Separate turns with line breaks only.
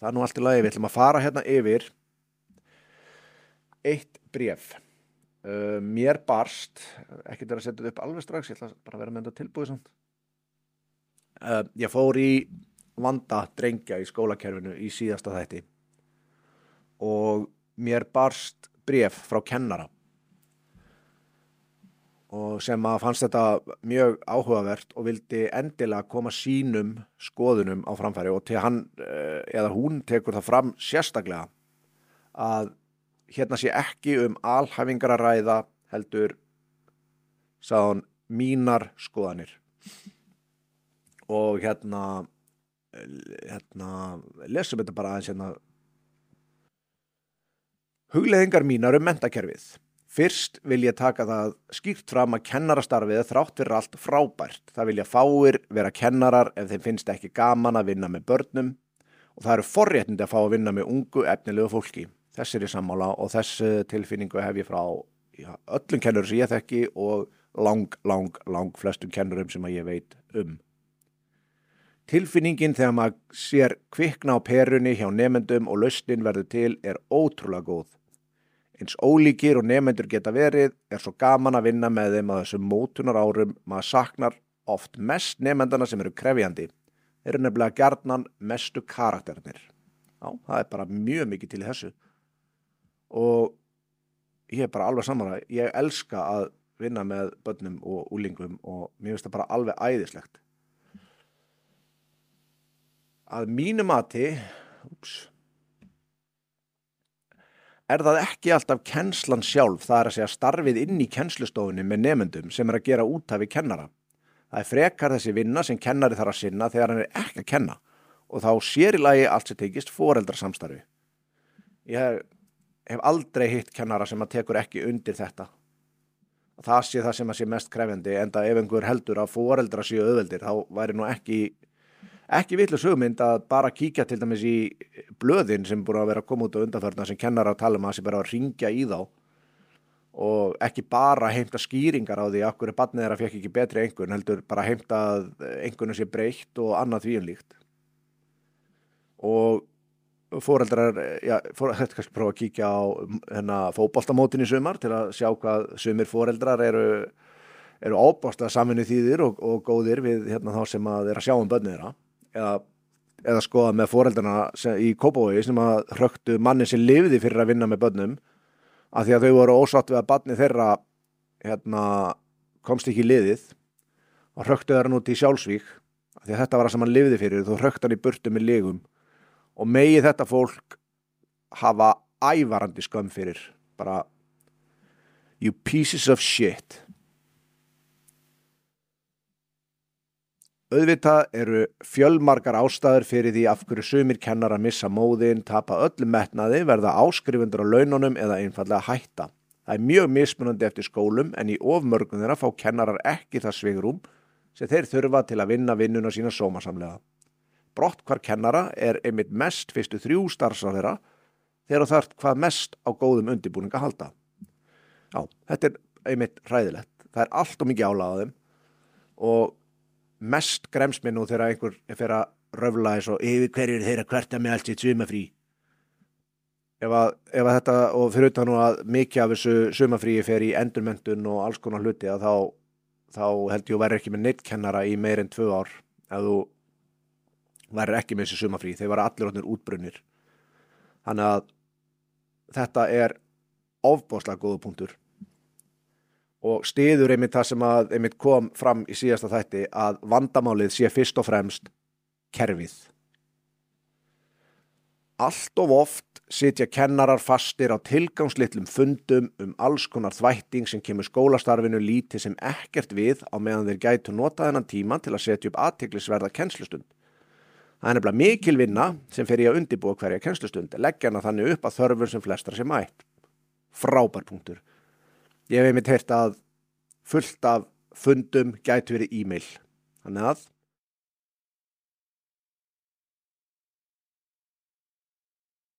það er nú allt í lagi, við ætlum að fara hérna yfir eitt bref uh, mér barst ekki til að setja þetta upp alveg strax ég ætla bara að vera með þetta tilbúið samt. Uh, ég fór í vanda drengja í skólakerfinu í síðasta þætti og mér barst bref frá kennara og sem að fannst þetta mjög áhugavert og vildi endilega koma sínum skoðunum á framfæri og til hann eh, eða hún tekur það fram sérstaklega að hérna sé ekki um alhæfingar að ræða heldur sáðan mínar skoðanir. Og hérna hérna lesum þetta bara aðeins hérna. Hugleðingar mínar um mentakerfið Fyrst vil ég taka það skýrt fram að kennarastarfið er þrátt fyrir allt frábært. Það vilja fáir vera kennarar ef þeim finnst ekki gaman að vinna með börnum og það eru forréttindi að fá að vinna með ungu efnilegu fólki. Þess er ég sammála og þess tilfinningu hef ég frá já, öllum kennurum sem ég þekki og lang, lang, lang flestum kennurum sem ég veit um. Tilfinningin þegar maður sér kvikna á perunni hjá nefendum og lausnin verður til er ótrúlega góð. Eins ólíkir og nefnendur geta verið er svo gaman að vinna með þeim að þessum mótunar árum maður saknar oft mest nefnendana sem eru krefjandi. Eru nefnilega gerðnan mestu karakternir. Já, það er bara mjög mikið til þessu. Og ég er bara alveg saman að ég elska að vinna með börnum og úlingum og mér finnst það bara alveg æðislegt. Að mínu mati, úps, er það ekki alltaf kennslan sjálf, það er að segja starfið inn í kennslustofunni með nefnendum sem er að gera útafi kennara. Það er frekar þessi vinna sem kennari þarf að sinna þegar hann er ekki að kenna og þá sér í lagi allt sem tekist foreldrasamstarfi. Ég hef, aldrei hitt kennara sem að tekur ekki undir þetta. Það sé það sem að sé mest krefendi en ef einhver heldur að foreldra séu auðveldir þá væri nú ekki ekki vitlu sögmynd að bara kíkja til dæmis í blöðin sem búið að vera að koma út á undanförna sem kennar að tala um að sé bara að ringja í þá. Og ekki bara heimta skýringar á því að hverju barnið þeirra fekk ekki betri einhvern heldur bara heimta að einhvern sé breytt og annað því en líkt. Og fóreldrar já, þetta kannski prófa að kíkja á hérna fókbaltamótin í sumar til að sjá hvað sumir fóreldrar eru eru ábásta saminu þýðir og, og góðir við hérna þá sem að þeirra sjá um börnið þeirra eða, eða skoða með foreldrana í Kópavogi sem að hröktu manni sem lifiði fyrir að vinna með börnum að því að þau voru ósatt við að barni þeirra hérna, komst ekki í liðið og hröktu þeirra nút í sjálfsvík að því að þetta var það sem hann lifiði fyrir þú hrökt hann í burtu með legum. Og megi þetta fólk hafa ævarandi skömm fyrir bara you pieces of shit Auðvitað eru fjölmarkar ástæður fyrir því af hverju sumir kennar að missa móðin, tapa öllum metnaði, verða áskrifundur á laununum eða einfallega hætta. Það er mjög mismunandi eftir skólum en í ofmörgum þeirra fá kennarar ekki það svigrum sem þeir þurfa til að vinna vinnuna sína sómasamlega. Brott hvar kennara er einmitt mest fyrstu þrjú starfsar þeirra þegar þarf hvað mest á góðum undibúninga halda. Já, þetta er einmitt ræðilegt. Það er allt og mikið álæðaðum og mest grems mér nú þegar einhver er fyrir að röfla eins og yfir hverjur þeirra hverta með allt sitt sumafrí ef að, ef að þetta og fyrir utan nú að mikið af þessu sumafríi fer í endurmentun og alls konar hluti að þá, þá held ég að verður ekki með neitt í meir en tvö ár ef þú verður ekki með þessu sumafrí þeir var allir átnir útbrunnir. Þannig að þetta er ofbáslega góða punktur og stiður einmitt það sem að einmitt kom fram í síðasta þætti að vandamálið sé fyrst og fremst kerfið. Allt of oft sitja kennarar fastir á tilgangslitlum fundum um alls konar þvætting sem kemur skólastarfinu lítið sem ekkert við á meðan þeir gætu nota þennan tíma til að setja upp aðtiklisverða kennslustund. Það er nefnilega mikil vinna sem fer í að undibúa hverja kennslustund, leggja hana þannig upp að þörfur sem flestra sem mætt. Frábær punktur. Ég hef einmitt heyrt að fullt af fundum gæti verið e-mail. Þannig að